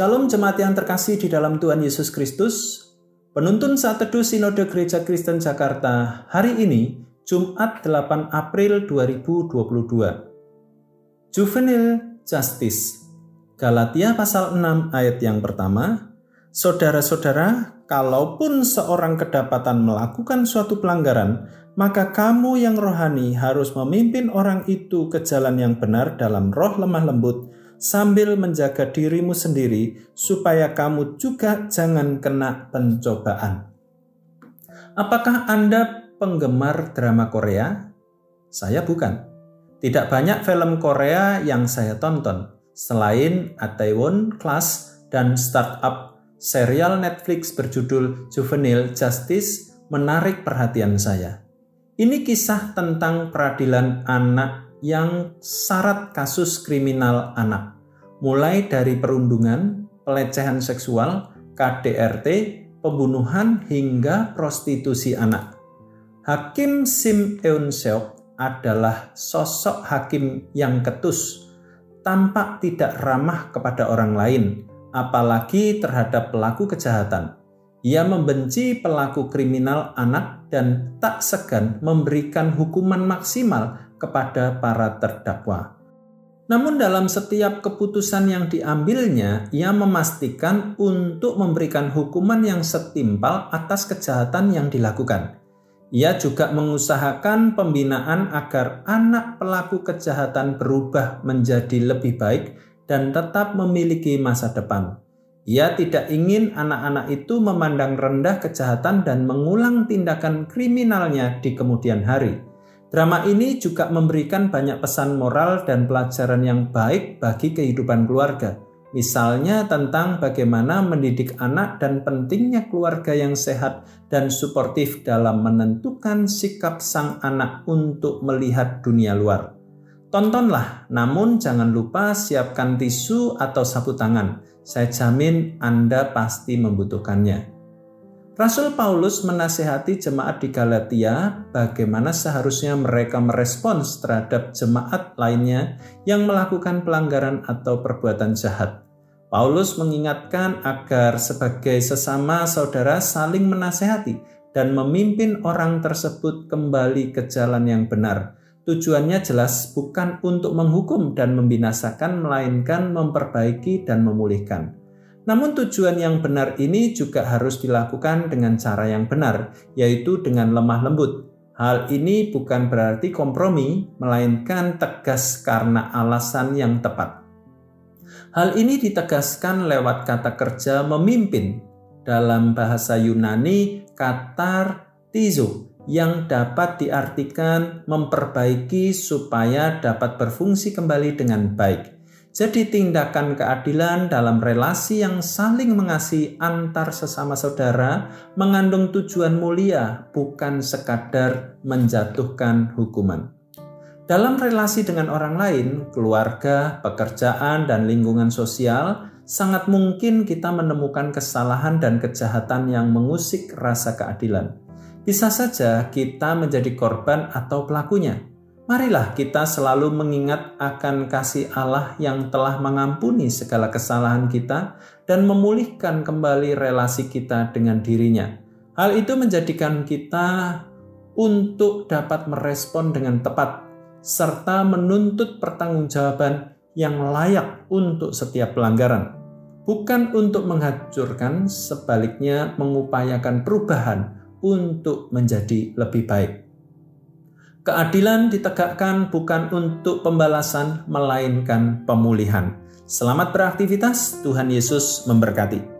Shalom jemaat yang terkasih di dalam Tuhan Yesus Kristus. Penuntun saat teduh Sinode Gereja Kristen Jakarta hari ini, Jumat 8 April 2022. Juvenile Justice. Galatia pasal 6 ayat yang pertama. Saudara-saudara, kalaupun seorang kedapatan melakukan suatu pelanggaran, maka kamu yang rohani harus memimpin orang itu ke jalan yang benar dalam roh lemah lembut sambil menjaga dirimu sendiri supaya kamu juga jangan kena pencobaan. Apakah Anda penggemar drama Korea? Saya bukan. Tidak banyak film Korea yang saya tonton selain Itaewon Class dan startup serial Netflix berjudul Juvenile Justice menarik perhatian saya. Ini kisah tentang peradilan anak yang syarat kasus kriminal anak, mulai dari perundungan, pelecehan seksual, KDRT, pembunuhan hingga prostitusi anak. Hakim Sim Eun Seok adalah sosok hakim yang ketus, tampak tidak ramah kepada orang lain, apalagi terhadap pelaku kejahatan. Ia membenci pelaku kriminal anak dan tak segan memberikan hukuman maksimal kepada para terdakwa. Namun dalam setiap keputusan yang diambilnya, ia memastikan untuk memberikan hukuman yang setimpal atas kejahatan yang dilakukan. Ia juga mengusahakan pembinaan agar anak pelaku kejahatan berubah menjadi lebih baik dan tetap memiliki masa depan. Ia tidak ingin anak-anak itu memandang rendah kejahatan dan mengulang tindakan kriminalnya di kemudian hari. Drama ini juga memberikan banyak pesan moral dan pelajaran yang baik bagi kehidupan keluarga. Misalnya tentang bagaimana mendidik anak dan pentingnya keluarga yang sehat dan suportif dalam menentukan sikap sang anak untuk melihat dunia luar. Tontonlah, namun jangan lupa siapkan tisu atau sapu tangan. Saya jamin Anda pasti membutuhkannya. Rasul Paulus menasehati jemaat di Galatia bagaimana seharusnya mereka merespons terhadap jemaat lainnya yang melakukan pelanggaran atau perbuatan jahat. Paulus mengingatkan agar sebagai sesama saudara saling menasehati dan memimpin orang tersebut kembali ke jalan yang benar. Tujuannya jelas bukan untuk menghukum dan membinasakan, melainkan memperbaiki dan memulihkan. Namun tujuan yang benar ini juga harus dilakukan dengan cara yang benar, yaitu dengan lemah lembut. Hal ini bukan berarti kompromi, melainkan tegas karena alasan yang tepat. Hal ini ditegaskan lewat kata kerja memimpin dalam bahasa Yunani katar tizo yang dapat diartikan memperbaiki supaya dapat berfungsi kembali dengan baik. Jadi tindakan keadilan dalam relasi yang saling mengasihi antar sesama saudara mengandung tujuan mulia bukan sekadar menjatuhkan hukuman. Dalam relasi dengan orang lain, keluarga, pekerjaan, dan lingkungan sosial, sangat mungkin kita menemukan kesalahan dan kejahatan yang mengusik rasa keadilan. Bisa saja kita menjadi korban atau pelakunya. Marilah kita selalu mengingat akan kasih Allah yang telah mengampuni segala kesalahan kita dan memulihkan kembali relasi kita dengan dirinya. Hal itu menjadikan kita untuk dapat merespon dengan tepat serta menuntut pertanggungjawaban yang layak untuk setiap pelanggaran. Bukan untuk menghancurkan, sebaliknya mengupayakan perubahan untuk menjadi lebih baik. Keadilan ditegakkan bukan untuk pembalasan, melainkan pemulihan. Selamat beraktivitas, Tuhan Yesus memberkati.